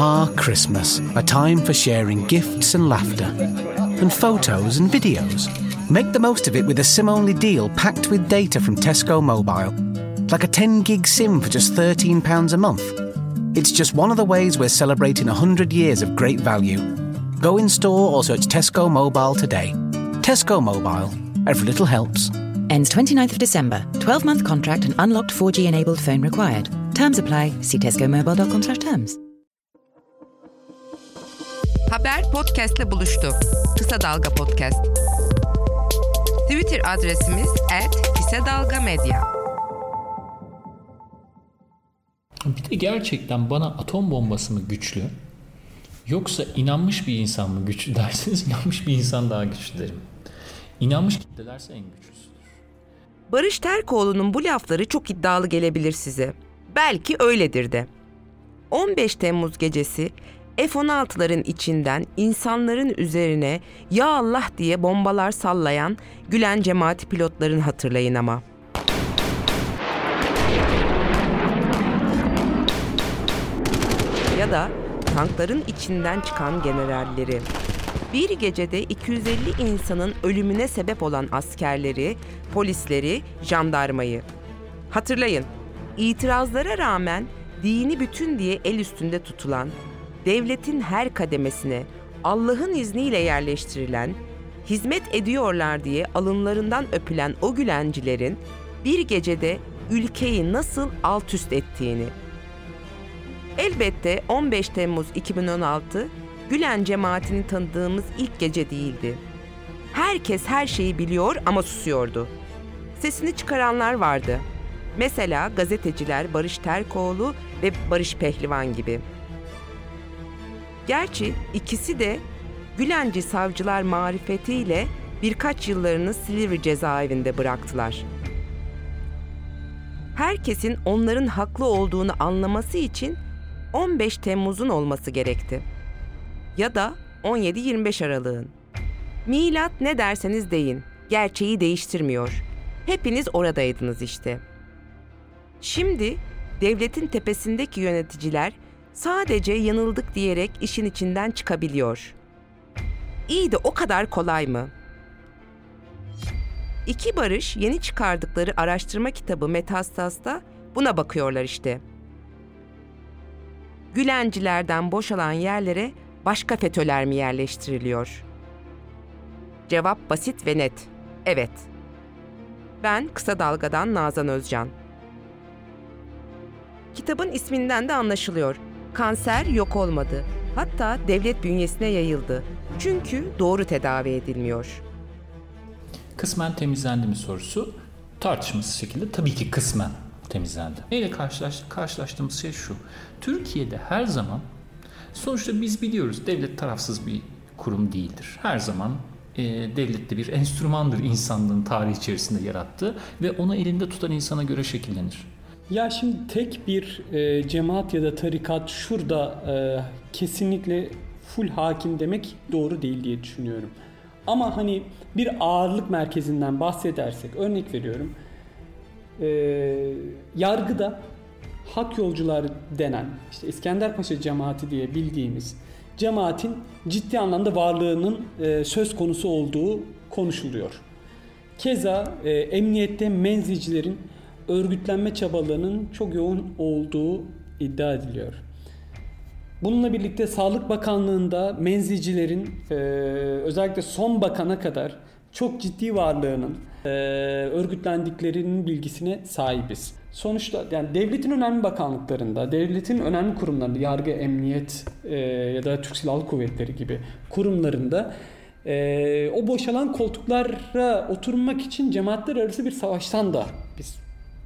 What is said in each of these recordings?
Ah, Christmas, a time for sharing gifts and laughter, and photos and videos. Make the most of it with a SIM only deal packed with data from Tesco Mobile. Like a 10 gig SIM for just £13 a month. It's just one of the ways we're celebrating 100 years of great value. Go in store or search Tesco Mobile today. Tesco Mobile. Every little helps. Ends 29th of December. 12 month contract and unlocked 4G enabled phone required. Terms apply. See tescomobile.com slash terms. Haber podcastle buluştu. Kısa Dalga Podcast. Twitter adresimiz @kısadalgamedya. Bir de gerçekten bana atom bombası mı güçlü yoksa inanmış bir insan mı güçlü derseniz inanmış bir insan daha güçlü derim. İnanmış kitlelerse en güçlüsüdür. Barış Terkoğlu'nun bu lafları çok iddialı gelebilir size. Belki öyledir de. 15 Temmuz gecesi F-16'ların içinden insanların üzerine ya Allah diye bombalar sallayan Gülen cemaati pilotlarını hatırlayın ama. Ya da tankların içinden çıkan generalleri. Bir gecede 250 insanın ölümüne sebep olan askerleri, polisleri, jandarmayı. Hatırlayın, itirazlara rağmen dini bütün diye el üstünde tutulan, devletin her kademesine Allah'ın izniyle yerleştirilen, hizmet ediyorlar diye alınlarından öpülen o gülencilerin bir gecede ülkeyi nasıl alt üst ettiğini. Elbette 15 Temmuz 2016 Gülen cemaatini tanıdığımız ilk gece değildi. Herkes her şeyi biliyor ama susuyordu. Sesini çıkaranlar vardı. Mesela gazeteciler Barış Terkoğlu ve Barış Pehlivan gibi. Gerçi ikisi de Gülenci savcılar marifetiyle birkaç yıllarını Silivri cezaevinde bıraktılar. Herkesin onların haklı olduğunu anlaması için 15 Temmuz'un olması gerekti. Ya da 17-25 Aralık'ın. Milat ne derseniz deyin, gerçeği değiştirmiyor. Hepiniz oradaydınız işte. Şimdi devletin tepesindeki yöneticiler sadece yanıldık diyerek işin içinden çıkabiliyor. İyi de o kadar kolay mı? İki Barış yeni çıkardıkları araştırma kitabı Metastas'ta buna bakıyorlar işte. Gülencilerden boşalan yerlere başka FETÖ'ler mi yerleştiriliyor? Cevap basit ve net. Evet. Ben Kısa Dalga'dan Nazan Özcan. Kitabın isminden de anlaşılıyor. Kanser yok olmadı. Hatta devlet bünyesine yayıldı. Çünkü doğru tedavi edilmiyor. Kısmen temizlendi mi sorusu tartışmasız şekilde tabii ki kısmen temizlendi. Neyle karşılaştık? Karşılaştığımız şey şu. Türkiye'de her zaman sonuçta biz biliyoruz devlet tarafsız bir kurum değildir. Her zaman e, devlet de bir enstrümandır insanlığın tarih içerisinde yarattığı ve onu elinde tutan insana göre şekillenir. Ya şimdi tek bir e, cemaat ya da tarikat şurada e, kesinlikle full hakim demek doğru değil diye düşünüyorum. Ama hani bir ağırlık merkezinden bahsedersek örnek veriyorum. E, yargıda hak yolcuları denen işte İskenderpaşa cemaati diye bildiğimiz cemaatin ciddi anlamda varlığının e, söz konusu olduğu konuşuluyor. Keza e, emniyette menzicilerin örgütlenme çabalarının çok yoğun olduğu iddia ediliyor. Bununla birlikte Sağlık Bakanlığı'nda menzicilerin e, özellikle son bakana kadar çok ciddi varlığının e, örgütlendiklerinin bilgisine sahibiz. Sonuçta yani devletin önemli bakanlıklarında, devletin önemli kurumlarında, yargı, emniyet e, ya da Türk Silahlı Kuvvetleri gibi kurumlarında e, o boşalan koltuklara oturmak için cemaatler arası bir savaştan da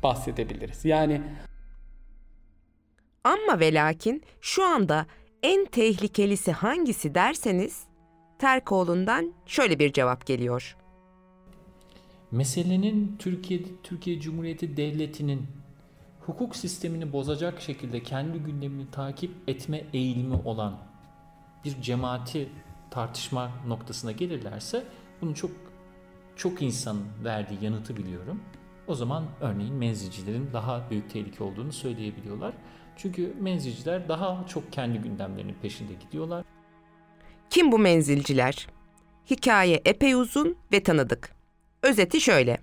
bahsedebiliriz. Yani Ama ve lakin şu anda en tehlikelisi hangisi derseniz Terkoğlu'ndan şöyle bir cevap geliyor. Meselenin Türkiye Türkiye Cumhuriyeti Devleti'nin hukuk sistemini bozacak şekilde kendi gündemini takip etme eğilimi olan bir cemaati tartışma noktasına gelirlerse bunu çok çok insan verdiği yanıtı biliyorum. O zaman örneğin menzilcilerin daha büyük tehlike olduğunu söyleyebiliyorlar. Çünkü menzilciler daha çok kendi gündemlerinin peşinde gidiyorlar. Kim bu menzilciler? Hikaye epey uzun ve tanıdık. Özeti şöyle.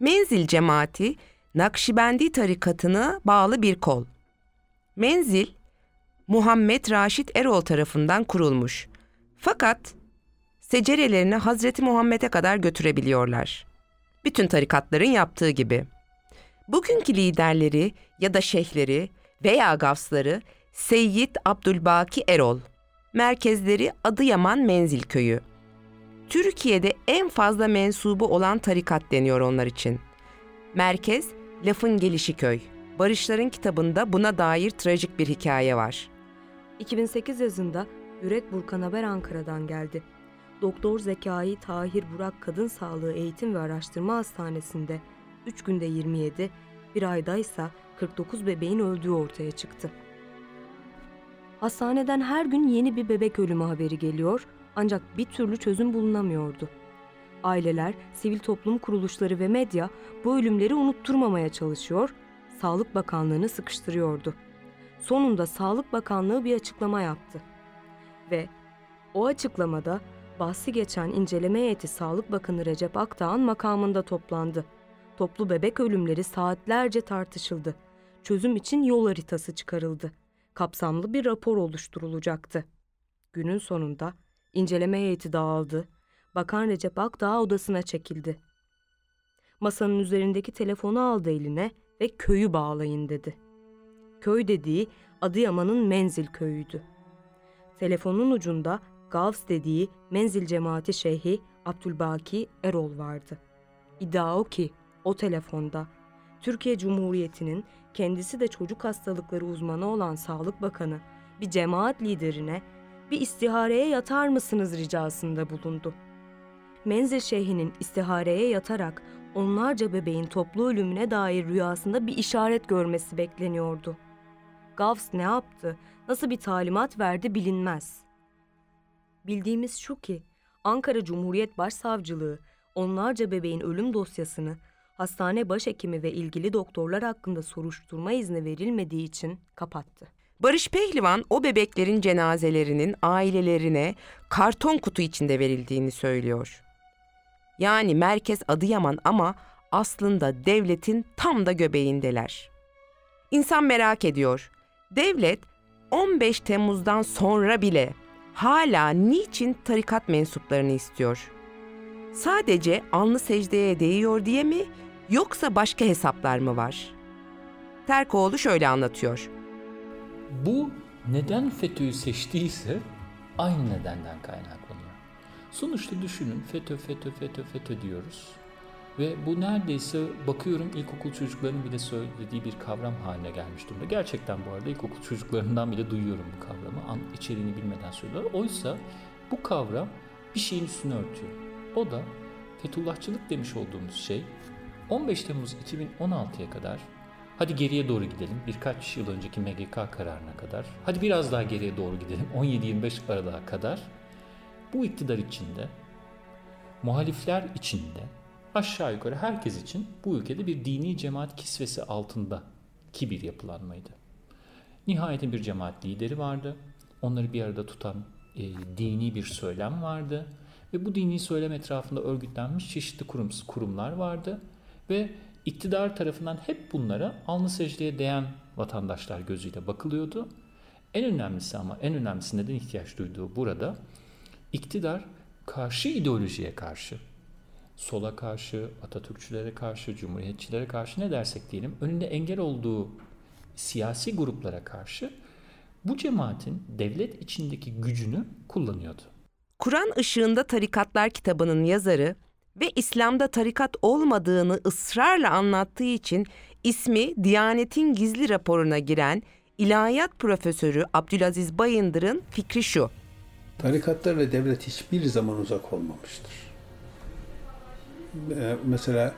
Menzil cemaati Nakşibendi tarikatına bağlı bir kol. Menzil Muhammed Raşit Erol tarafından kurulmuş. Fakat secerelerini Hazreti Muhammed'e kadar götürebiliyorlar. Bütün tarikatların yaptığı gibi. Bugünkü liderleri ya da şeyhleri veya gavsları Seyyid Abdülbaki Erol. Merkezleri Adıyaman Menzil Köyü. Türkiye'de en fazla mensubu olan tarikat deniyor onlar için. Merkez Lafın Gelişi Köy. Barışların kitabında buna dair trajik bir hikaye var. 2008 yazında Yürek Burkan Haber Ankara'dan geldi. Doktor Zekai Tahir Burak Kadın Sağlığı Eğitim ve Araştırma Hastanesi'nde 3 günde 27, bir aydaysa 49 bebeğin öldüğü ortaya çıktı. Hastaneden her gün yeni bir bebek ölümü haberi geliyor ancak bir türlü çözüm bulunamıyordu. Aileler, sivil toplum kuruluşları ve medya bu ölümleri unutturmamaya çalışıyor, Sağlık Bakanlığı'nı sıkıştırıyordu. Sonunda Sağlık Bakanlığı bir açıklama yaptı. Ve o açıklamada bahsi geçen inceleme heyeti Sağlık Bakanı Recep Akdağ'ın makamında toplandı. Toplu bebek ölümleri saatlerce tartışıldı. Çözüm için yol haritası çıkarıldı. Kapsamlı bir rapor oluşturulacaktı. Günün sonunda inceleme heyeti dağıldı. Bakan Recep Akdağ odasına çekildi. Masanın üzerindeki telefonu aldı eline ve köyü bağlayın dedi. Köy dediği Adıyaman'ın Menzil köyüydü. Telefonun ucunda Gavs dediği Menzil cemaati şeyhi Abdülbaki Erol vardı. İddia o ki o telefonda Türkiye Cumhuriyeti'nin kendisi de çocuk hastalıkları uzmanı olan Sağlık Bakanı bir cemaat liderine bir istihareye yatar mısınız ricasında bulundu. Menzil Şeyhi'nin istihareye yatarak onlarca bebeğin toplu ölümüne dair rüyasında bir işaret görmesi bekleniyordu. Gavs ne yaptı, nasıl bir talimat verdi bilinmez. Bildiğimiz şu ki Ankara Cumhuriyet Başsavcılığı onlarca bebeğin ölüm dosyasını hastane başhekimi ve ilgili doktorlar hakkında soruşturma izni verilmediği için kapattı. Barış Pehlivan o bebeklerin cenazelerinin ailelerine karton kutu içinde verildiğini söylüyor. Yani merkez Adıyaman ama aslında devletin tam da göbeğindeler. İnsan merak ediyor. Devlet 15 Temmuz'dan sonra bile hala niçin tarikat mensuplarını istiyor? Sadece alnı secdeye değiyor diye mi yoksa başka hesaplar mı var? Terkoğlu şöyle anlatıyor. Bu neden FETÖ'yü seçtiyse aynı nedenden kaynaklanıyor. Sonuçta düşünün FETÖ, FETÖ, FETÖ, FETÖ diyoruz. Ve bu neredeyse bakıyorum ilkokul çocuklarının bile söylediği bir kavram haline gelmiş durumda. Gerçekten bu arada ilkokul çocuklarından bile duyuyorum bu kavramı. An, içeriğini bilmeden söylüyorlar. Oysa bu kavram bir şeyin üstünü örtüyor. O da Fethullahçılık demiş olduğumuz şey 15 Temmuz 2016'ya kadar hadi geriye doğru gidelim birkaç yıl önceki MGK kararına kadar hadi biraz daha geriye doğru gidelim 17-25 Aralık'a kadar bu iktidar içinde muhalifler içinde aşağı yukarı herkes için bu ülkede bir dini cemaat kisvesi altında ki bir yapılanmaydı. Nihayetinde bir cemaat lideri vardı. Onları bir arada tutan e, dini bir söylem vardı. Ve bu dini söylem etrafında örgütlenmiş çeşitli kurum, kurumlar vardı. Ve iktidar tarafından hep bunlara alnı secdeye değen vatandaşlar gözüyle bakılıyordu. En önemlisi ama en önemlisi neden ihtiyaç duyduğu burada iktidar karşı ideolojiye karşı sola karşı, Atatürkçülere karşı, Cumhuriyetçilere karşı ne dersek diyelim önünde engel olduğu siyasi gruplara karşı bu cemaatin devlet içindeki gücünü kullanıyordu. Kur'an ışığında tarikatlar kitabının yazarı ve İslam'da tarikat olmadığını ısrarla anlattığı için ismi Diyanet'in gizli raporuna giren İlahiyat Profesörü Abdülaziz Bayındır'ın fikri şu. Tarikatlarla devlet hiçbir zaman uzak olmamıştır. Ee, mesela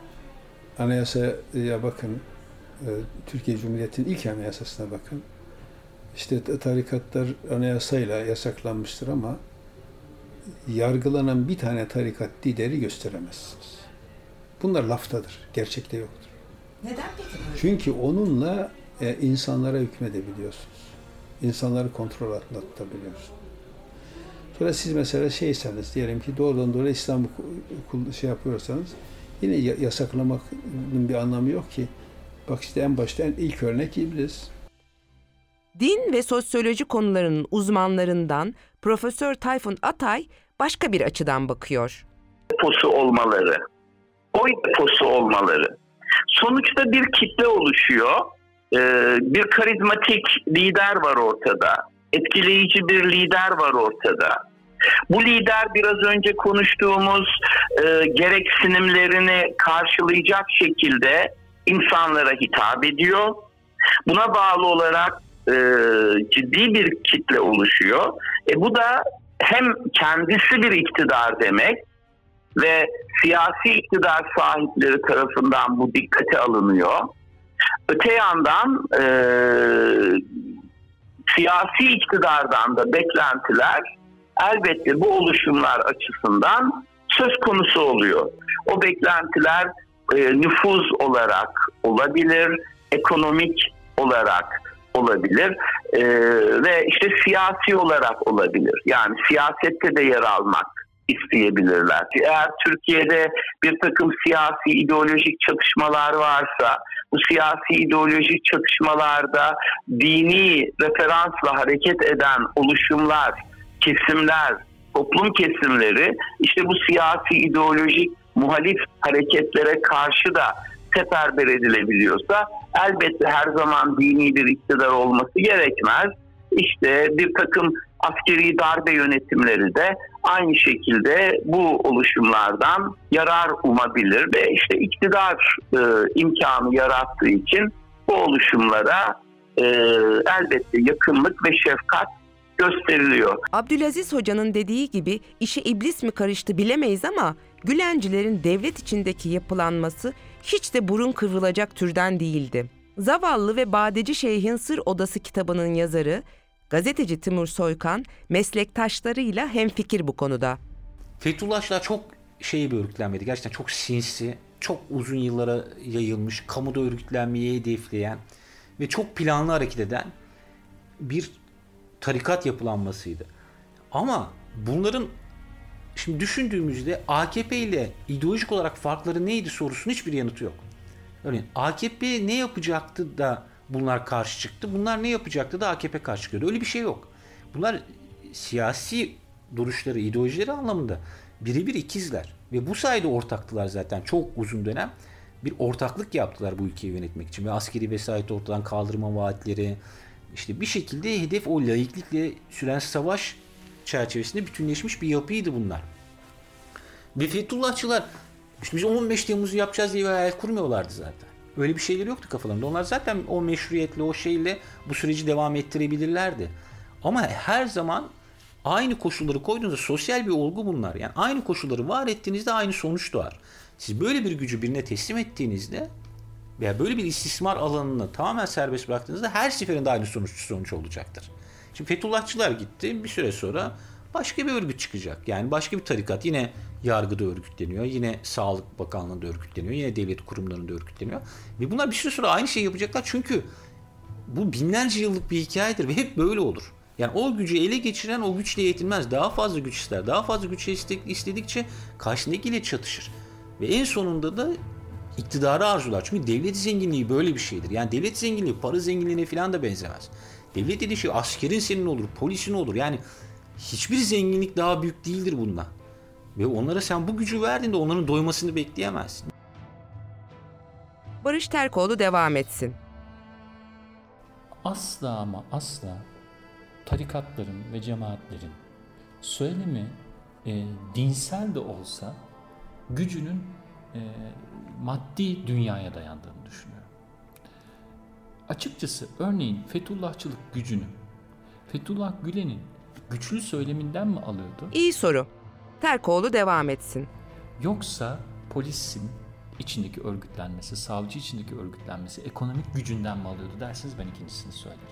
anayasaya bakın, e, Türkiye Cumhuriyeti'nin ilk anayasasına bakın. İşte tarikatlar anayasayla yasaklanmıştır ama yargılanan bir tane tarikat lideri gösteremezsiniz. Bunlar laftadır, gerçekte yoktur. Neden peki? Çünkü onunla e, insanlara hükmedebiliyorsunuz. İnsanları kontrol altında tutabiliyorsunuz. Sonra siz mesela şeyseniz diyelim ki doğrudan doğruya İslam'ı şey yapıyorsanız yine yasaklamanın bir anlamı yok ki. Bak işte en başta en ilk örnek iblis. Din ve sosyoloji konularının uzmanlarından Profesör Tayfun Atay başka bir açıdan bakıyor. Deposu olmaları, oy deposu olmaları. Sonuçta bir kitle oluşuyor. Ee, bir karizmatik lider var ortada. Etkileyici bir lider var ortada. Bu lider biraz önce konuştuğumuz e, gereksinimlerini karşılayacak şekilde insanlara hitap ediyor. Buna bağlı olarak e, ciddi bir kitle oluşuyor. E, bu da hem kendisi bir iktidar demek ve siyasi iktidar sahipleri tarafından bu dikkate alınıyor. Öte yandan e, siyasi iktidardan da beklentiler elbette bu oluşumlar açısından söz konusu oluyor. O beklentiler e, nüfuz olarak olabilir, ekonomik olarak olabilir e, ve işte siyasi olarak olabilir. Yani siyasette de yer almak isteyebilirler. Eğer Türkiye'de bir takım siyasi ideolojik çatışmalar varsa bu siyasi ideolojik çatışmalarda dini referansla hareket eden oluşumlar, kesimler, toplum kesimleri işte bu siyasi ideolojik muhalif hareketlere karşı da seferber edilebiliyorsa elbette her zaman dini bir iktidar olması gerekmez. İşte bir takım askeri darbe yönetimleri de aynı şekilde bu oluşumlardan yarar umabilir ve işte iktidar e, imkanı yarattığı için bu oluşumlara e, elbette yakınlık ve şefkat gösteriliyor. Abdülaziz Hoca'nın dediği gibi işe iblis mi karıştı bilemeyiz ama Gülencilerin devlet içindeki yapılanması hiç de burun kıvrılacak türden değildi. Zavallı ve Badeci Şeyh'in Sır Odası kitabının yazarı, gazeteci Timur Soykan, meslektaşlarıyla hemfikir bu konuda. Fethullahçılar çok şey bir örgütlenmedi. Gerçekten çok sinsi, çok uzun yıllara yayılmış, kamuda örgütlenmeyi hedefleyen ve çok planlı hareket eden bir tarikat yapılanmasıydı. Ama bunların şimdi düşündüğümüzde AKP ile ideolojik olarak farkları neydi sorusunun hiçbir yanıtı yok. Örneğin AKP ne yapacaktı da bunlar karşı çıktı? Bunlar ne yapacaktı da AKP karşı çıkıyordu? Öyle bir şey yok. Bunlar siyasi duruşları, ideolojileri anlamında birebir ikizler. Ve bu sayede ortaktılar zaten çok uzun dönem. Bir ortaklık yaptılar bu ülkeyi yönetmek için. Ve askeri vesayet ortadan kaldırma vaatleri, işte bir şekilde hedef o laiklikle süren savaş çerçevesinde bütünleşmiş bir yapıydı bunlar. Ve Fethullahçılar işte biz 15 Temmuz'u yapacağız diye bir hayal kurmuyorlardı zaten. Öyle bir şeyleri yoktu kafalarında. Onlar zaten o meşruiyetle, o şeyle bu süreci devam ettirebilirlerdi. Ama her zaman aynı koşulları koyduğunuzda sosyal bir olgu bunlar. Yani aynı koşulları var ettiğinizde aynı sonuç doğar. Siz böyle bir gücü birine teslim ettiğinizde veya böyle bir istismar alanını tamamen serbest bıraktığınızda her seferinde aynı sonuç sonuç olacaktır. Şimdi Fethullahçılar gitti bir süre sonra başka bir örgüt çıkacak. Yani başka bir tarikat yine yargıda örgütleniyor. Yine Sağlık Bakanlığı'nda örgütleniyor. Yine devlet kurumlarında örgütleniyor. Ve bunlar bir süre sonra aynı şeyi yapacaklar. Çünkü bu binlerce yıllık bir hikayedir ve hep böyle olur. Yani o gücü ele geçiren o güçle yetinmez. Daha fazla güç ister. Daha fazla güç istedikçe karşındakiyle çatışır. Ve en sonunda da iktidarı arzular. Çünkü devlet zenginliği böyle bir şeydir. Yani devlet zenginliği para zenginliğine falan da benzemez. Devlet dediği şey askerin senin olur, polisin olur. Yani hiçbir zenginlik daha büyük değildir bundan. Ve onlara sen bu gücü verdiğinde onların doymasını bekleyemezsin. Barış Terkoğlu devam etsin. Asla ama asla tarikatların ve cemaatlerin söylemi e, dinsel de olsa gücünün e, maddi dünyaya dayandığını düşünüyorum. Açıkçası örneğin Fethullahçılık gücünü Fethullah Gülen'in güçlü söyleminden mi alıyordu? İyi soru. Terkoğlu devam etsin. Yoksa polisin içindeki örgütlenmesi, savcı içindeki örgütlenmesi ekonomik gücünden mi alıyordu derseniz ben ikincisini söylerim.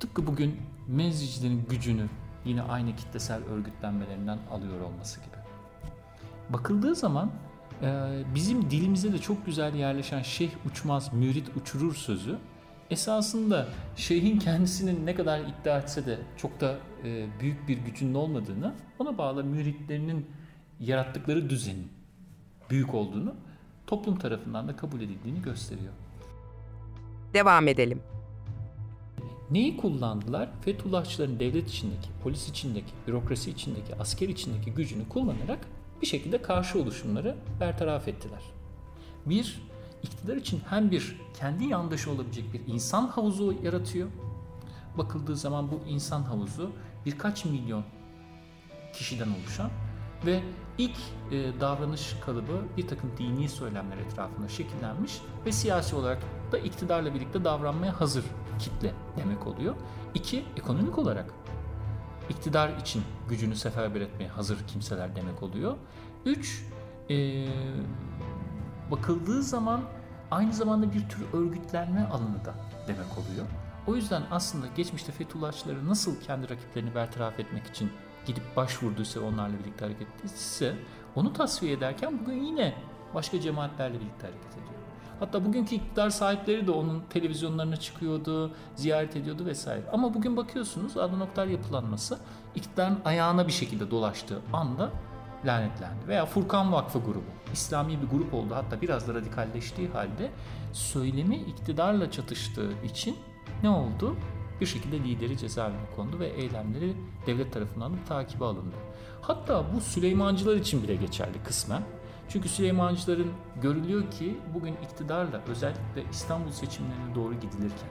Tıpkı bugün menzicilerin gücünü yine aynı kitlesel örgütlenmelerinden alıyor olması gibi. Bakıldığı zaman Ee, bizim dilimizde de çok güzel yerleşen şeyh uçmaz, mürit uçurur sözü esasında şeyhin kendisinin ne kadar iddia etse de çok da e, büyük bir gücünün olmadığını, ona bağlı müritlerinin yarattıkları düzenin büyük olduğunu toplum tarafından da kabul edildiğini gösteriyor. Devam edelim. Neyi kullandılar? Fethullahçıların devlet içindeki, polis içindeki, bürokrasi içindeki, asker içindeki gücünü kullanarak bir şekilde karşı oluşumları bertaraf ettiler. Bir, iktidar için hem bir kendi yandaşı olabilecek bir insan havuzu yaratıyor. Bakıldığı zaman bu insan havuzu birkaç milyon kişiden oluşan ve ilk e, davranış kalıbı bir takım dini söylemler etrafında şekillenmiş ve siyasi olarak da iktidarla birlikte davranmaya hazır kitle demek oluyor. İki, ekonomik olarak iktidar için gücünü seferber etmeye hazır kimseler demek oluyor. Üç, e, bakıldığı zaman aynı zamanda bir tür örgütlenme alanı da demek oluyor. O yüzden aslında geçmişte Fethullahçıları nasıl kendi rakiplerini bertaraf etmek için gidip başvurduysa onlarla birlikte hareket ettiyse onu tasfiye ederken bugün yine başka cemaatlerle birlikte hareket ediyor. Hatta bugünkü iktidar sahipleri de onun televizyonlarına çıkıyordu, ziyaret ediyordu vesaire. Ama bugün bakıyorsunuz Adnan Oktar yapılanması iktidarın ayağına bir şekilde dolaştığı anda lanetlendi. Veya Furkan Vakfı grubu. İslami bir grup oldu hatta biraz da radikalleştiği halde söylemi iktidarla çatıştığı için ne oldu? Bir şekilde lideri cezaevine kondu ve eylemleri devlet tarafından da takibe alındı. Hatta bu Süleymancılar için bile geçerli kısmen. Çünkü Süleymancıların görülüyor ki bugün iktidarla özellikle İstanbul seçimlerine doğru gidilirken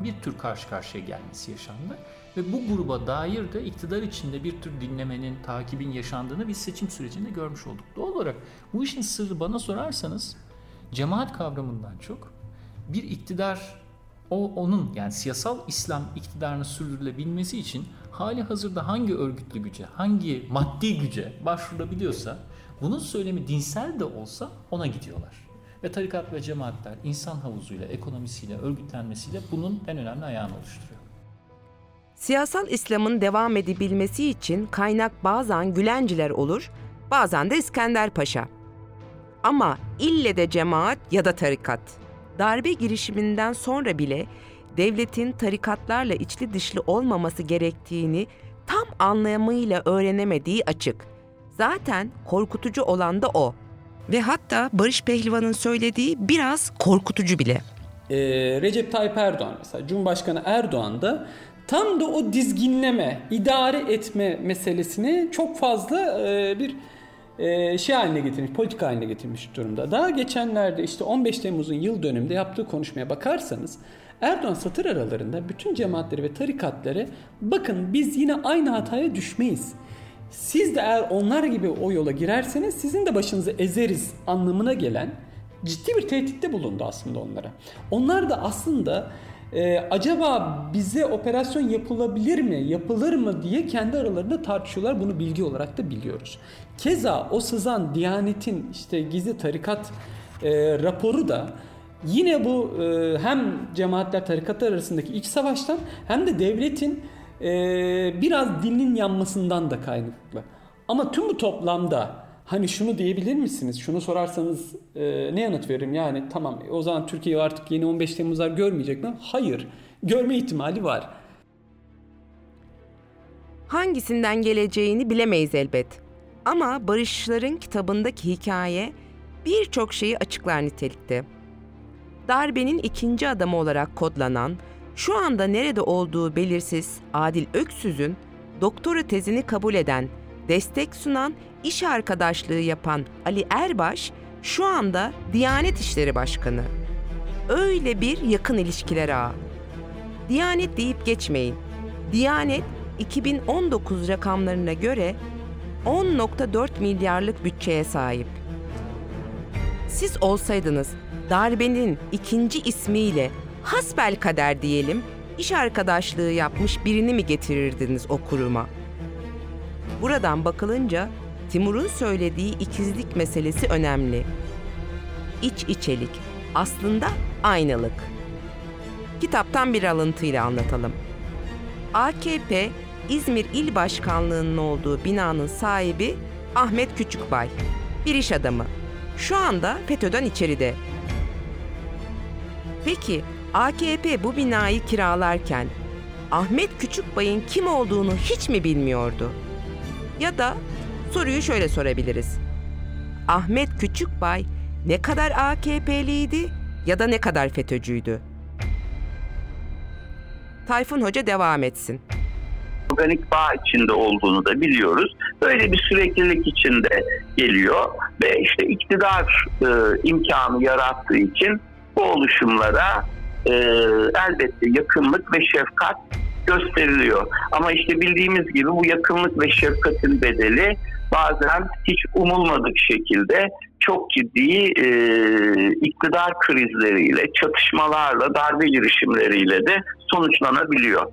bir tür karşı karşıya gelmesi yaşandı. Ve bu gruba dair de iktidar içinde bir tür dinlemenin, takibin yaşandığını biz seçim sürecinde görmüş olduk. Doğal olarak bu işin sırrı bana sorarsanız cemaat kavramından çok bir iktidar o onun yani siyasal İslam iktidarını sürdürülebilmesi için hali hazırda hangi örgütlü güce, hangi maddi güce başvurabiliyorsa bunun söylemi dinsel de olsa ona gidiyorlar. Ve tarikat ve cemaatler insan havuzuyla, ekonomisiyle, örgütlenmesiyle bunun en önemli ayağını oluşturuyor. Siyasal İslam'ın devam edebilmesi için kaynak bazen Gülenciler olur, bazen de İskender Paşa. Ama ille de cemaat ya da tarikat. Darbe girişiminden sonra bile devletin tarikatlarla içli dışlı olmaması gerektiğini tam anlamıyla öğrenemediği açık. Zaten korkutucu olan da o. Ve hatta Barış Pehlivan'ın söylediği biraz korkutucu bile. Ee, Recep Tayyip Erdoğan mesela Cumhurbaşkanı Erdoğan da tam da o dizginleme, idare etme meselesini çok fazla e, bir e, şey haline getirmiş, politika haline getirmiş durumda. Daha geçenlerde işte 15 Temmuz'un yıl dönümünde yaptığı konuşmaya bakarsanız Erdoğan satır aralarında bütün cemaatleri ve tarikatları bakın biz yine aynı hataya düşmeyiz. Siz de eğer onlar gibi o yola girerseniz sizin de başınızı ezeriz anlamına gelen ciddi bir tehditte bulundu aslında onlara. Onlar da aslında e, acaba bize operasyon yapılabilir mi, yapılır mı diye kendi aralarında tartışıyorlar. Bunu bilgi olarak da biliyoruz. Keza o sızan Diyanet'in işte gizli tarikat e, raporu da yine bu e, hem cemaatler tarikatlar arasındaki iç savaştan hem de devletin e, biraz dilinin yanmasından da kaynaklı. Ama tüm bu toplamda Hani şunu diyebilir misiniz? Şunu sorarsanız e, ne yanıt veririm? Yani tamam o zaman Türkiye artık yeni 15 Temmuzlar görmeyecek mi? Hayır. Görme ihtimali var. Hangisinden geleceğini bilemeyiz elbet. Ama Barışçıların kitabındaki hikaye birçok şeyi açıklar nitelikte. Darbenin ikinci adamı olarak kodlanan, şu anda nerede olduğu belirsiz Adil Öksüz'ün doktora tezini kabul eden, destek sunan iş arkadaşlığı yapan Ali Erbaş şu anda Diyanet İşleri Başkanı. Öyle bir yakın ilişkiler ağı. Diyanet deyip geçmeyin. Diyanet 2019 rakamlarına göre 10.4 milyarlık bütçeye sahip. Siz olsaydınız darbenin ikinci ismiyle hasbel kader diyelim iş arkadaşlığı yapmış birini mi getirirdiniz o kuruma? Buradan bakılınca Timur'un söylediği ikizlik meselesi önemli. İç içelik, aslında aynalık. Kitaptan bir alıntıyla anlatalım. AKP İzmir İl Başkanlığı'nın olduğu binanın sahibi Ahmet Küçükbay. Bir iş adamı. şu anda FETÖ'den içeride. Peki AKP bu binayı kiralarken Ahmet Küçükbay'ın kim olduğunu hiç mi bilmiyordu? Ya da soruyu şöyle sorabiliriz. Ahmet Küçükbay ne kadar AKP'liydi ya da ne kadar FETÖ'cüydü? Tayfun Hoca devam etsin. organik bağ içinde olduğunu da biliyoruz. Böyle bir süreklilik içinde geliyor ve işte iktidar e, imkanı yarattığı için bu oluşumlara e, elbette yakınlık ve şefkat gösteriliyor. Ama işte bildiğimiz gibi bu yakınlık ve şefkatin bedeli bazen hiç umulmadık şekilde çok ciddi e, iktidar krizleriyle, çatışmalarla, darbe girişimleriyle de sonuçlanabiliyor.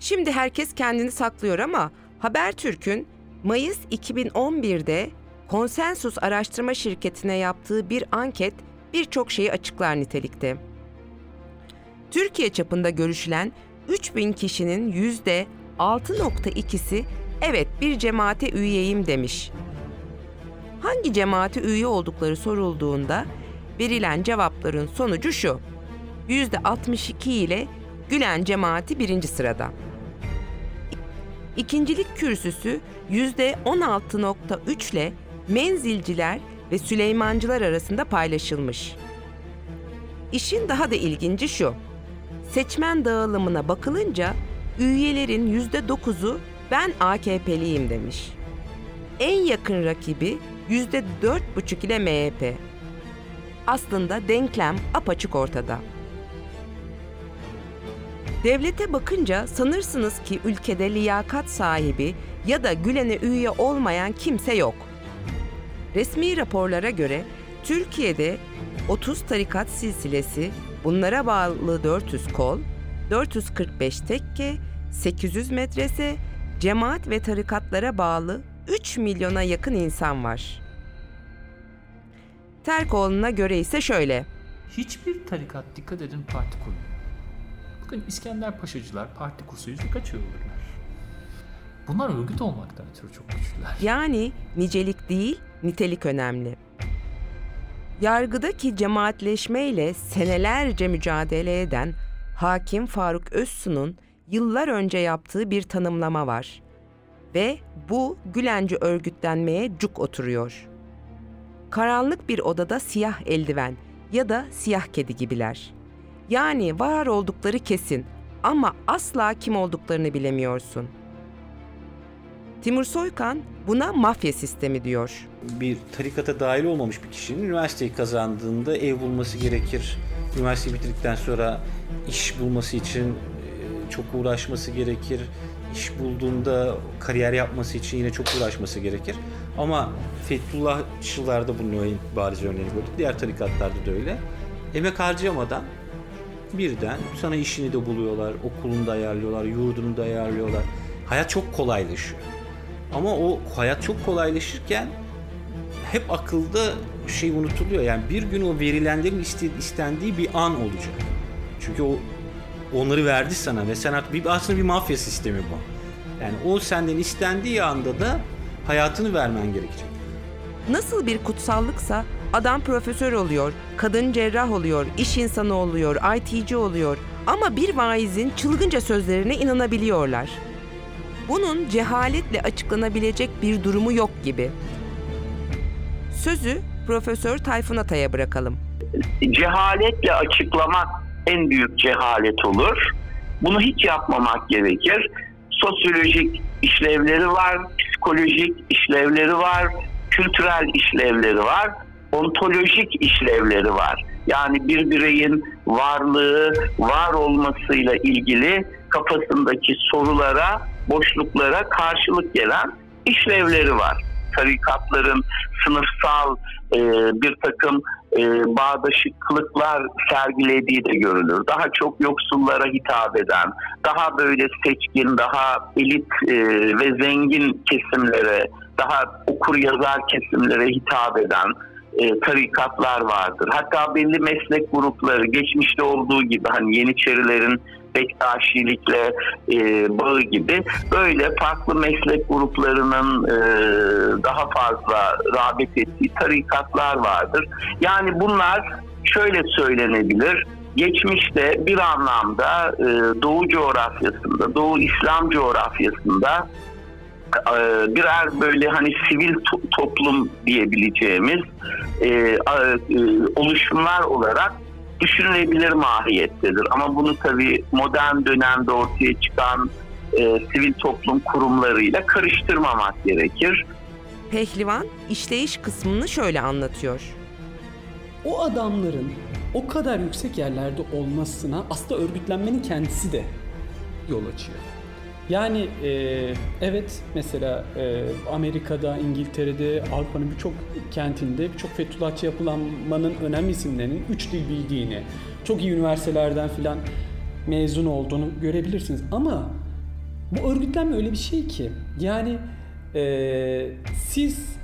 Şimdi herkes kendini saklıyor ama Habertürk'ün Mayıs 2011'de Konsensus Araştırma Şirketi'ne yaptığı bir anket birçok şeyi açıklar nitelikte. Türkiye çapında görüşülen 3000 kişinin %6.2'si evet bir cemaate üyeyim demiş. Hangi cemaate üye oldukları sorulduğunda verilen cevapların sonucu şu. %62 ile Gülen cemaati birinci sırada. İkincilik kürsüsü %16.3 ile menzilciler ve Süleymancılar arasında paylaşılmış. İşin daha da ilginci şu. Seçmen dağılımına bakılınca üyelerin %9'u ben AKP'liyim demiş. En yakın rakibi %4,5 ile MHP. Aslında denklem apaçık ortada. Devlete bakınca sanırsınız ki ülkede liyakat sahibi ya da Gülen'e üye olmayan kimse yok. Resmi raporlara göre Türkiye'de 30 tarikat silsilesi, bunlara bağlı 400 kol, 445 tekke, 800 medrese, cemaat ve tarikatlara bağlı 3 milyona yakın insan var. Terkoğlu'na göre ise şöyle. Hiçbir tarikat dikkat edin parti kurmuyor. Bakın İskender Paşacılar parti kursa yüzde kaç olurlar? Bunlar örgüt olmaktan ötürü çok güçlüler. Yani nicelik değil, nitelik önemli. Yargıdaki cemaatleşmeyle senelerce mücadele eden Hakim Faruk Özsu'nun yıllar önce yaptığı bir tanımlama var. Ve bu Gülenci örgütlenmeye cuk oturuyor. Karanlık bir odada siyah eldiven ya da siyah kedi gibiler. Yani var oldukları kesin ama asla kim olduklarını bilemiyorsun. Timur Soykan buna mafya sistemi diyor. bir tarikata dahil olmamış bir kişinin üniversiteyi kazandığında ev bulması gerekir. Üniversiteyi bitirdikten sonra iş bulması için e, çok uğraşması gerekir. İş bulduğunda kariyer yapması için yine çok uğraşması gerekir. Ama Fethullahçılarda bunun bariz örneğini gördük. Diğer tarikatlarda da öyle. Emek harcamadan birden sana işini de buluyorlar, okulunu da ayarlıyorlar, yurdunu da ayarlıyorlar. Hayat çok kolaylaşıyor. Ama o hayat çok kolaylaşırken hep akılda şey unutuluyor. Yani bir gün o verilenlerin iste- istendiği bir an olacak. Çünkü o onları verdi sana ve sen artık bir, aslında bir mafya sistemi bu. Yani o senden istendiği anda da hayatını vermen gerekecek. Nasıl bir kutsallıksa adam profesör oluyor, kadın cerrah oluyor, iş insanı oluyor, IT'ci oluyor ama bir vaizin çılgınca sözlerine inanabiliyorlar. Bunun cehaletle açıklanabilecek bir durumu yok gibi. Sözü Profesör Tayfun Atay'a bırakalım. cehaletle açıklamak en büyük cehalet olur. Bunu hiç yapmamak gerekir. Sosyolojik işlevleri var, psikolojik işlevleri var, kültürel işlevleri var, ontolojik işlevleri var. Yani bir bireyin varlığı, var olmasıyla ilgili kafasındaki sorulara, boşluklara karşılık gelen işlevleri var. Tarikatların sınıfsal e, bir takım e, bağdaşıklıklar sergilediği de görülür. Daha çok yoksullara hitap eden, daha böyle seçkin, daha elit e, ve zengin kesimlere, daha okur yazar kesimlere hitap eden e, tarikatlar vardır. Hatta belli meslek grupları geçmişte olduğu gibi hani Yeniçerilerin Bektaşilikle e, bağı gibi böyle farklı meslek gruplarının e, daha fazla rağbet ettiği tarikatlar vardır. Yani bunlar şöyle söylenebilir geçmişte bir anlamda e, Doğu coğrafyasında, Doğu İslam coğrafyasında e, birer böyle hani sivil to- toplum diyebileceğimiz e, e, oluşumlar olarak düşünülebilir mahiyettedir. Ama bunu tabii modern dönemde ortaya çıkan e, sivil toplum kurumlarıyla karıştırmamak gerekir. Pehlivan işleyiş kısmını şöyle anlatıyor. O adamların o kadar yüksek yerlerde olmasına aslında örgütlenmenin kendisi de yol açıyor. Yani e, evet mesela e, Amerika'da, İngiltere'de, Avrupa'nın birçok kentinde birçok Fethullahçı yapılanmanın önemli isimlerinin üç dil bildiğini, çok iyi üniversitelerden filan mezun olduğunu görebilirsiniz. Ama bu örgütlenme öyle bir şey ki yani e, siz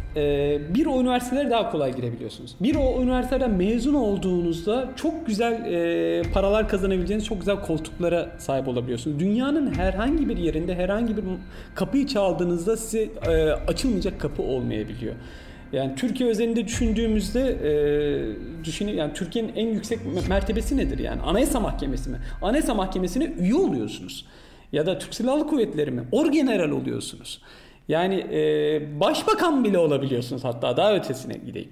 bir o üniversitelere daha kolay girebiliyorsunuz. Bir o üniversiteden mezun olduğunuzda çok güzel e, paralar kazanabileceğiniz çok güzel koltuklara sahip olabiliyorsunuz. Dünyanın herhangi bir yerinde herhangi bir kapıyı çaldığınızda size e, açılmayacak kapı olmayabiliyor. Yani Türkiye özelinde düşündüğümüzde e, düşünün yani Türkiye'nin en yüksek mertebesi nedir yani? Anayasa Mahkemesi mi? Anayasa Mahkemesi'ne üye oluyorsunuz. Ya da Türk Silahlı Kuvvetleri mi? Orgeneral oluyorsunuz. Yani e, başbakan bile olabiliyorsunuz hatta daha ötesine gideyim.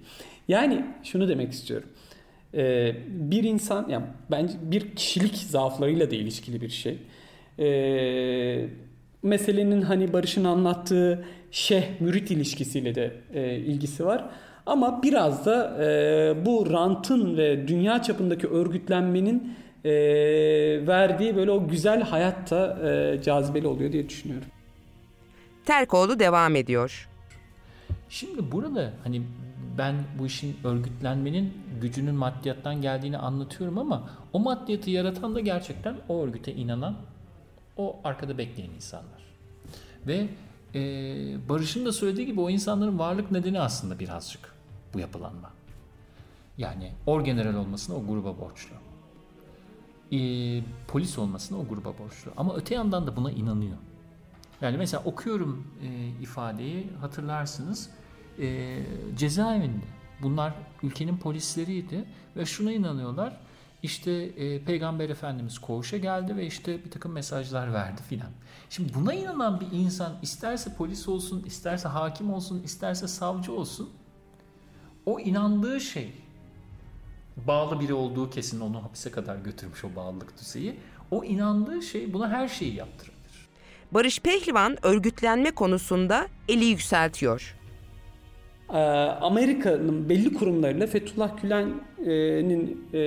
Yani şunu demek istiyorum. E, bir insan yani bence bir kişilik zaaflarıyla da ilişkili bir şey. E, meselenin hani Barış'ın anlattığı şeyh mürit ilişkisiyle de e, ilgisi var. Ama biraz da e, bu rantın ve dünya çapındaki örgütlenmenin e, verdiği böyle o güzel hayatta e, cazibeli oluyor diye düşünüyorum. Terkoğlu devam ediyor. Şimdi burada hani ben bu işin örgütlenmenin gücünün maddiyattan geldiğini anlatıyorum ama o maddiyatı yaratan da gerçekten o örgüte inanan, o arkada bekleyen insanlar. Ve e, Barış'ın da söylediği gibi o insanların varlık nedeni aslında birazcık bu yapılanma. Yani orgeneral olmasına o gruba borçlu. E, polis olmasına o gruba borçlu. Ama öte yandan da buna inanıyor. Yani mesela okuyorum e, ifadeyi hatırlarsınız e, cezaevinde bunlar ülkenin polisleriydi ve şuna inanıyorlar işte e, Peygamber Efendimiz koğuşa geldi ve işte bir takım mesajlar verdi filan. Şimdi buna inanan bir insan isterse polis olsun, isterse hakim olsun, isterse savcı olsun o inandığı şey bağlı biri olduğu kesin onu hapise kadar götürmüş o bağlılık düzeyi. O inandığı şey buna her şeyi yaptırır. Barış Pehlivan örgütlenme konusunda eli yükseltiyor. Ee, Amerika'nın belli kurumlarıyla Fethullah Gülen'in e,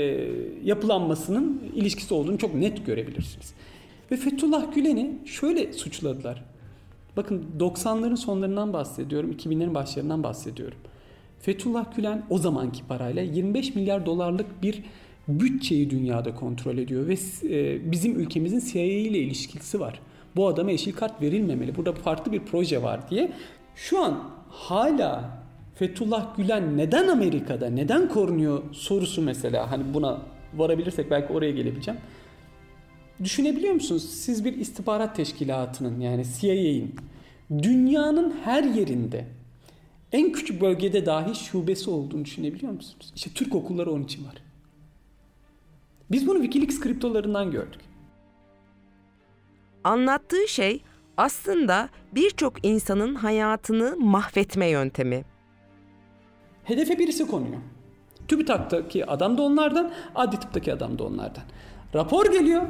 yapılanmasının ilişkisi olduğunu çok net görebilirsiniz. Ve Fethullah Gülen'i şöyle suçladılar. Bakın 90'ların sonlarından bahsediyorum, 2000'lerin başlarından bahsediyorum. Fethullah Gülen o zamanki parayla 25 milyar dolarlık bir bütçeyi dünyada kontrol ediyor ve e, bizim ülkemizin CIA ile ilişkisi var bu adama yeşil kart verilmemeli. Burada farklı bir proje var diye. Şu an hala Fethullah Gülen neden Amerika'da, neden korunuyor sorusu mesela. Hani buna varabilirsek belki oraya gelebileceğim. Düşünebiliyor musunuz? Siz bir istihbarat teşkilatının yani CIA'in dünyanın her yerinde en küçük bölgede dahi şubesi olduğunu düşünebiliyor musunuz? İşte Türk okulları onun için var. Biz bunu Wikileaks kriptolarından gördük. Anlattığı şey aslında birçok insanın hayatını mahvetme yöntemi. Hedefe birisi konuyor. TÜBİTAK'taki adam da onlardan, adli tıptaki adam da onlardan. Rapor geliyor.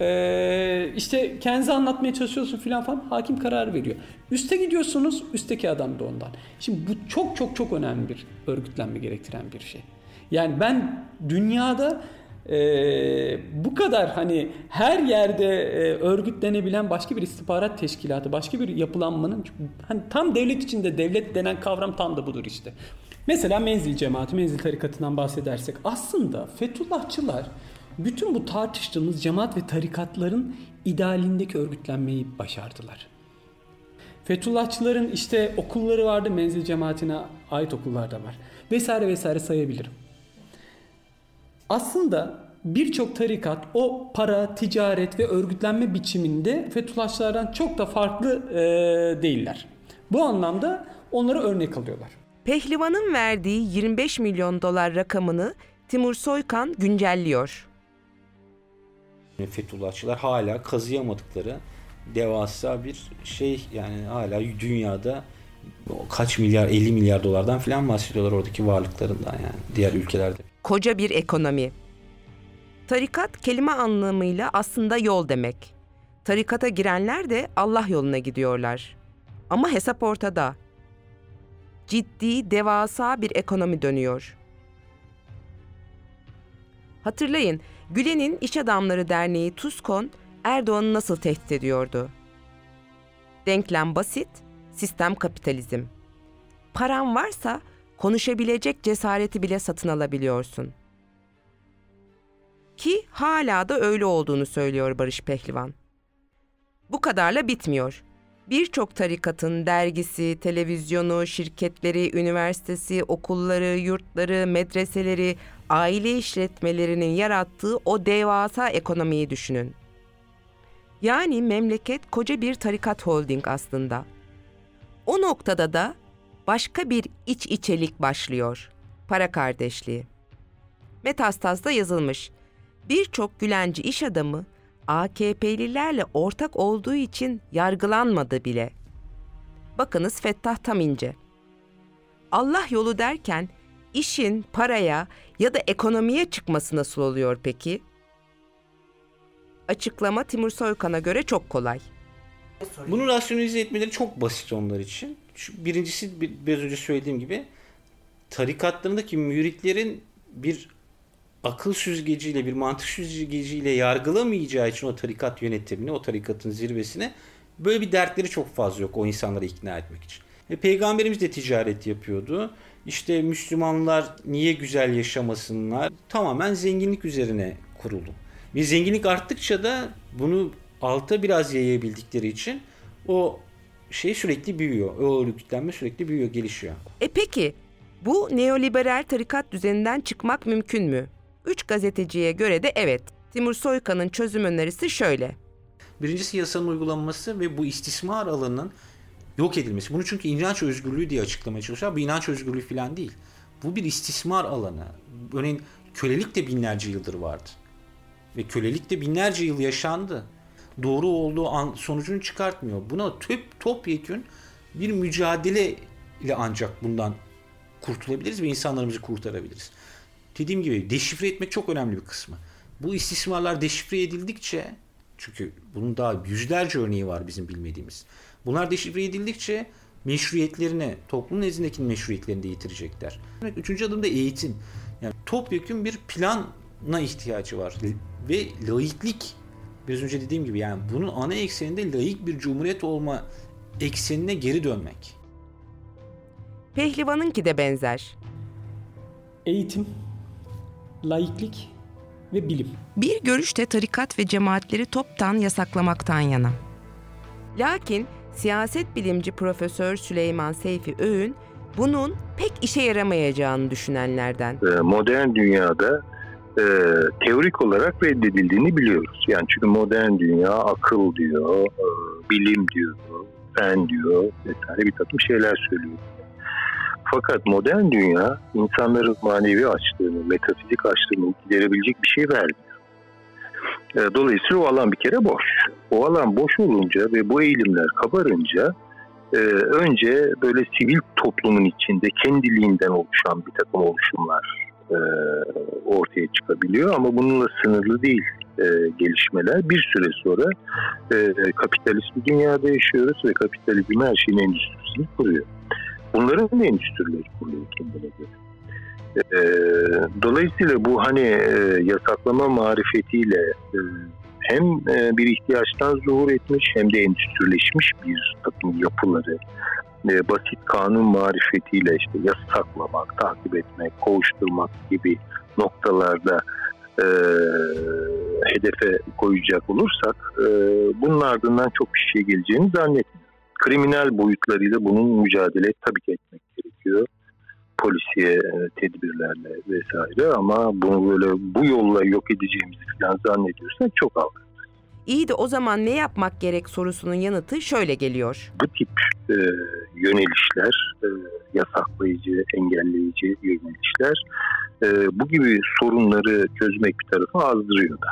Ee, işte kendinizi anlatmaya çalışıyorsun filan falan. Hakim karar veriyor. Üste gidiyorsunuz, üstteki adam da ondan. Şimdi bu çok çok çok önemli bir örgütlenme gerektiren bir şey. Yani ben dünyada e, bu kadar hani her yerde e, örgütlenebilen başka bir istihbarat teşkilatı, başka bir yapılanmanın hani tam devlet içinde devlet denen kavram tam da budur işte. Mesela menzil cemaati, menzil tarikatından bahsedersek aslında Fethullahçılar bütün bu tartıştığımız cemaat ve tarikatların idealindeki örgütlenmeyi başardılar. Fethullahçıların işte okulları vardı, menzil cemaatine ait okullar da var. Vesaire vesaire sayabilirim. Aslında birçok tarikat o para, ticaret ve örgütlenme biçiminde Fethullahçılardan çok da farklı e, değiller. Bu anlamda onlara örnek alıyorlar. Pehlivan'ın verdiği 25 milyon dolar rakamını Timur Soykan güncelliyor. Fethullahçılar hala kazıyamadıkları devasa bir şey yani hala dünyada kaç milyar 50 milyar dolardan falan bahsediyorlar oradaki varlıklarından yani diğer ülkelerde. Koca bir ekonomi. Tarikat kelime anlamıyla aslında yol demek. Tarikata girenler de Allah yoluna gidiyorlar. Ama hesap ortada. Ciddi, devasa bir ekonomi dönüyor. Hatırlayın, Gülen'in İş Adamları Derneği TUSKON Erdoğan'ı nasıl tehdit ediyordu? Denklem basit, sistem kapitalizm. Paran varsa konuşabilecek cesareti bile satın alabiliyorsun. Ki hala da öyle olduğunu söylüyor Barış Pehlivan. Bu kadarla bitmiyor. Birçok tarikatın dergisi, televizyonu, şirketleri, üniversitesi, okulları, yurtları, medreseleri, aile işletmelerinin yarattığı o devasa ekonomiyi düşünün. Yani memleket koca bir tarikat holding aslında. O noktada da başka bir iç içelik başlıyor. Para kardeşliği. Metastaz'da yazılmış. Birçok Gülenci iş adamı AKP'lilerle ortak olduğu için yargılanmadı bile. Bakınız Fettah Tamince. Allah yolu derken işin paraya ya da ekonomiye çıkması nasıl oluyor peki? Açıklama Timur Soykan'a göre çok kolay. Bunu rasyonalize etmeleri çok basit onlar için. Birincisi biraz önce söylediğim gibi tarikatlarındaki müritlerin bir akıl süzgeciyle bir mantık süzgeciyle yargılamayacağı için o tarikat yönetimini, o tarikatın zirvesine böyle bir dertleri çok fazla yok o insanları ikna etmek için. E, Peygamberimiz de ticaret yapıyordu. İşte Müslümanlar niye güzel yaşamasınlar? Tamamen zenginlik üzerine kuruldu. Ve zenginlik arttıkça da bunu alta biraz yayabildikleri için o şey sürekli büyüyor. O örgütlenme sürekli büyüyor, gelişiyor. E peki bu neoliberal tarikat düzeninden çıkmak mümkün mü? Üç gazeteciye göre de evet. Timur Soykan'ın çözüm önerisi şöyle. Birincisi yasanın uygulanması ve bu istismar alanının yok edilmesi. Bunu çünkü inanç özgürlüğü diye açıklamaya çalışıyor. Bu inanç özgürlüğü falan değil. Bu bir istismar alanı. Örneğin kölelik de binlerce yıldır vardı. Ve kölelik de binlerce yıl yaşandı. Doğru olduğu an, sonucunu çıkartmıyor. Buna tüp, topyekün bir mücadele ile ancak bundan kurtulabiliriz ve insanlarımızı kurtarabiliriz. Dediğim gibi deşifre etmek çok önemli bir kısmı. Bu istismarlar deşifre edildikçe çünkü bunun daha yüzlerce örneği var bizim bilmediğimiz. Bunlar deşifre edildikçe meşruiyetlerini, toplum nezdindeki meşruiyetlerini de yitirecekler. Üçüncü adımda eğitim. Yani topyekun bir plana ihtiyacı var. Ve laiklik biraz önce dediğim gibi yani bunun ana ekseninde laik bir cumhuriyet olma eksenine geri dönmek. Pehlivan'ınki de benzer. Eğitim, laiklik ve bilim. Bir görüşte tarikat ve cemaatleri toptan yasaklamaktan yana. Lakin siyaset bilimci Profesör Süleyman Seyfi Öğün bunun pek işe yaramayacağını düşünenlerden. Ee, modern dünyada e, teorik olarak reddedildiğini biliyoruz. Yani çünkü modern dünya akıl diyor, e, bilim diyor, fen diyor vesaire bir takım şeyler söylüyor. Fakat modern dünya insanların manevi açlığını, metafizik açlığını giderebilecek bir şey vermiyor. E, dolayısıyla o alan bir kere boş. O alan boş olunca ve bu eğilimler kabarınca e, önce böyle sivil toplumun içinde kendiliğinden oluşan bir takım oluşumlar e, ortaya çıkabiliyor ama bununla sınırlı değil gelişmeler. Bir süre sonra kapitalist bir dünyada yaşıyoruz ve kapitalizm her şeyin endüstrisini kuruyor. Bunların da endüstrileri kuruyor kendine göre. E, dolayısıyla bu hani e, yasaklama marifetiyle e, hem e, bir ihtiyaçtan zuhur etmiş hem de endüstrileşmiş bir takım yapıları e, basit kanun marifetiyle işte yasaklamak, takip etmek, kovuşturmak gibi noktalarda e, hedefe koyacak olursak e, bunun ardından çok bir şey geleceğini zannetmiyorum kriminal boyutlarıyla bunun mücadele tabii ki etmek gerekiyor. polisiye e, tedbirlerle vesaire ama bunu böyle bu yolla yok edeceğimizi falan zannediyorsak çok algı. İyi de o zaman ne yapmak gerek sorusunun yanıtı şöyle geliyor. Bu tip e, yönelişler, e, yasaklayıcı, engelleyici yönelişler e, bu gibi sorunları çözmek bir tarafa azdırıyor da.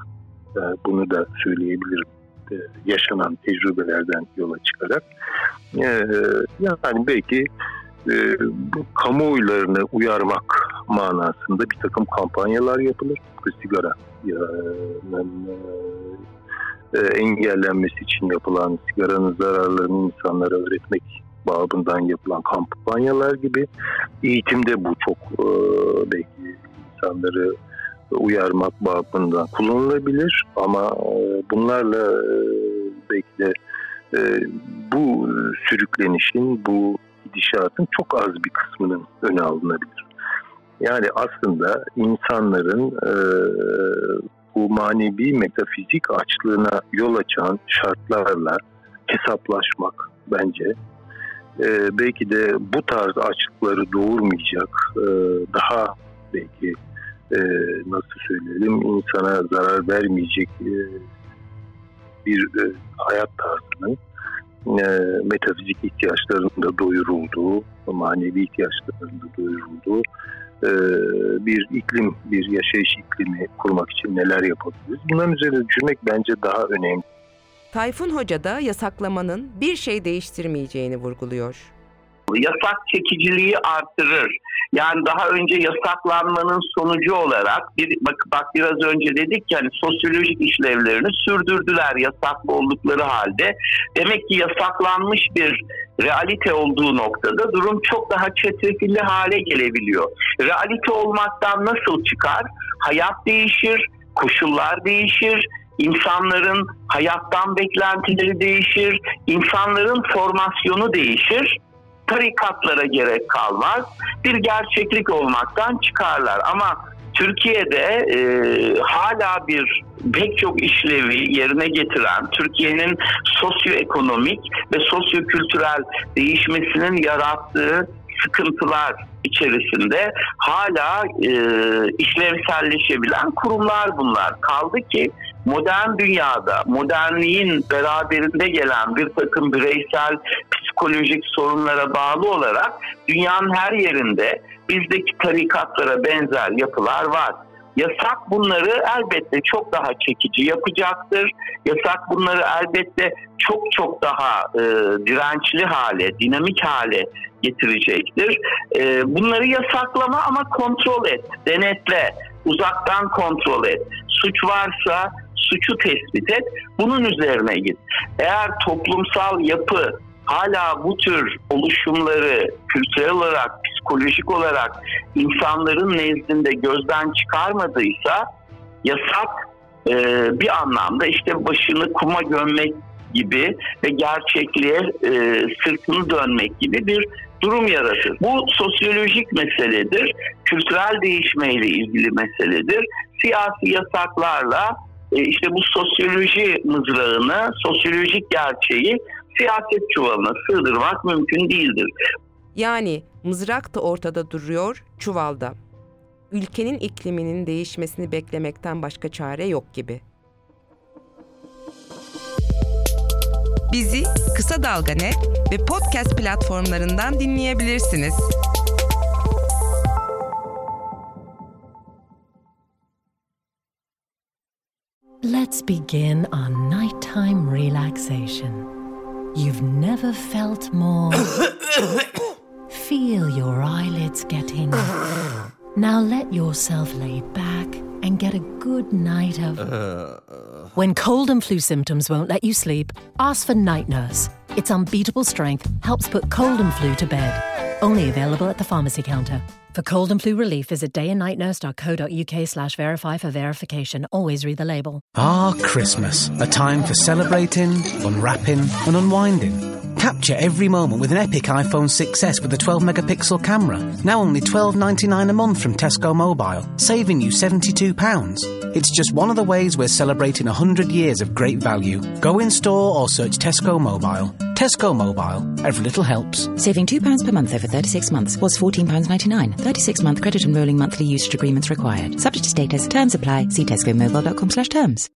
E, bunu da söyleyebilirim e, yaşanan tecrübelerden yola çıkarak. E, yani belki e, kamuoylarını uyarmak manasında bir takım kampanyalar yapılır. Sigara e, engellenmesi için yapılan sigaranın zararlarını insanlara öğretmek babından yapılan kampanyalar gibi eğitimde bu çok e, belki insanları uyarmak babından kullanılabilir ama e, bunlarla e, belki de e, bu sürüklenişin, bu gidişatın çok az bir kısmının öne alınabilir. Yani aslında insanların e, bu manevi metafizik açlığına yol açan şartlarla hesaplaşmak bence. E, belki de bu tarz açlıkları doğurmayacak e, daha belki e, nasıl söyleyelim insana zarar vermeyecek e, bir e, hayat tarzının e, metafizik ihtiyaçlarının da doyurulduğu, manevi ihtiyaçlarının da doyurulduğu bir iklim, bir yaşayış iklimi kurmak için neler yapabiliriz? Bunların üzerine düşünmek bence daha önemli. Tayfun Hoca da yasaklamanın bir şey değiştirmeyeceğini vurguluyor. Yasak çekiciliği artırır. Yani daha önce yasaklanmanın sonucu olarak bir bak, bak biraz önce dedik ki hani sosyolojik işlevlerini sürdürdüler yasak oldukları halde. Demek ki yasaklanmış bir realite olduğu noktada durum çok daha çetrefilli hale gelebiliyor. Realite olmaktan nasıl çıkar? Hayat değişir, koşullar değişir, insanların hayattan beklentileri değişir, insanların formasyonu değişir tarikatlara gerek kalmaz. Bir gerçeklik olmaktan çıkarlar. Ama Türkiye'de e, hala bir pek çok işlevi yerine getiren Türkiye'nin sosyoekonomik ve sosyokültürel değişmesinin yarattığı sıkıntılar içerisinde hala e, işlevselleşebilen kurumlar bunlar. Kaldı ki modern dünyada modernliğin beraberinde gelen bir takım bireysel psikolojik sorunlara bağlı olarak dünyanın her yerinde bizdeki tarikatlara benzer yapılar var. Yasak bunları elbette çok daha çekici yapacaktır. Yasak bunları elbette çok çok daha e, dirençli hale, dinamik hale getirecektir. E, bunları yasaklama ama kontrol et, denetle, uzaktan kontrol et. Suç varsa suçu tespit et, bunun üzerine git. Eğer toplumsal yapı hala bu tür oluşumları kültürel olarak, psikolojik olarak insanların nezdinde gözden çıkarmadıysa yasak e, bir anlamda işte başını kuma gömmek gibi ve gerçekliğe e, sırtını dönmek gibi bir durum yaratır. Bu sosyolojik meseledir, kültürel değişmeyle ilgili meseledir. Siyasi yasaklarla işte bu sosyoloji mızrağını, sosyolojik gerçeği siyaset çuvalına sığdırmak mümkün değildir. Yani mızrak da ortada duruyor, çuvalda. Ülkenin ikliminin değişmesini beklemekten başka çare yok gibi. Bizi Kısa Dalga Net ve podcast platformlarından dinleyebilirsiniz. Let's begin our nighttime relaxation. You've never felt more. Feel your eyelids getting. Now let yourself lay back and get a good night of. Uh. When cold and flu symptoms won't let you sleep, ask for Night Nurse. Its unbeatable strength helps put cold and flu to bed. Only available at the pharmacy counter. For cold and flu relief, visit dayandnightnurse.co.uk slash verify for verification. Always read the label. Ah, Christmas. A time for celebrating, unwrapping, and unwinding. Capture every moment with an epic iPhone 6s with a 12 megapixel camera. Now only $12.99 a month from Tesco Mobile, saving you £72. It's just one of the ways we're celebrating 100 years of great value. Go in store or search Tesco Mobile. Tesco Mobile, every little helps. Saving £2 per month over 36 months was £14.99. 36 month credit and rolling monthly usage agreements required. Subject to status, terms apply. See tescomobile.com slash terms.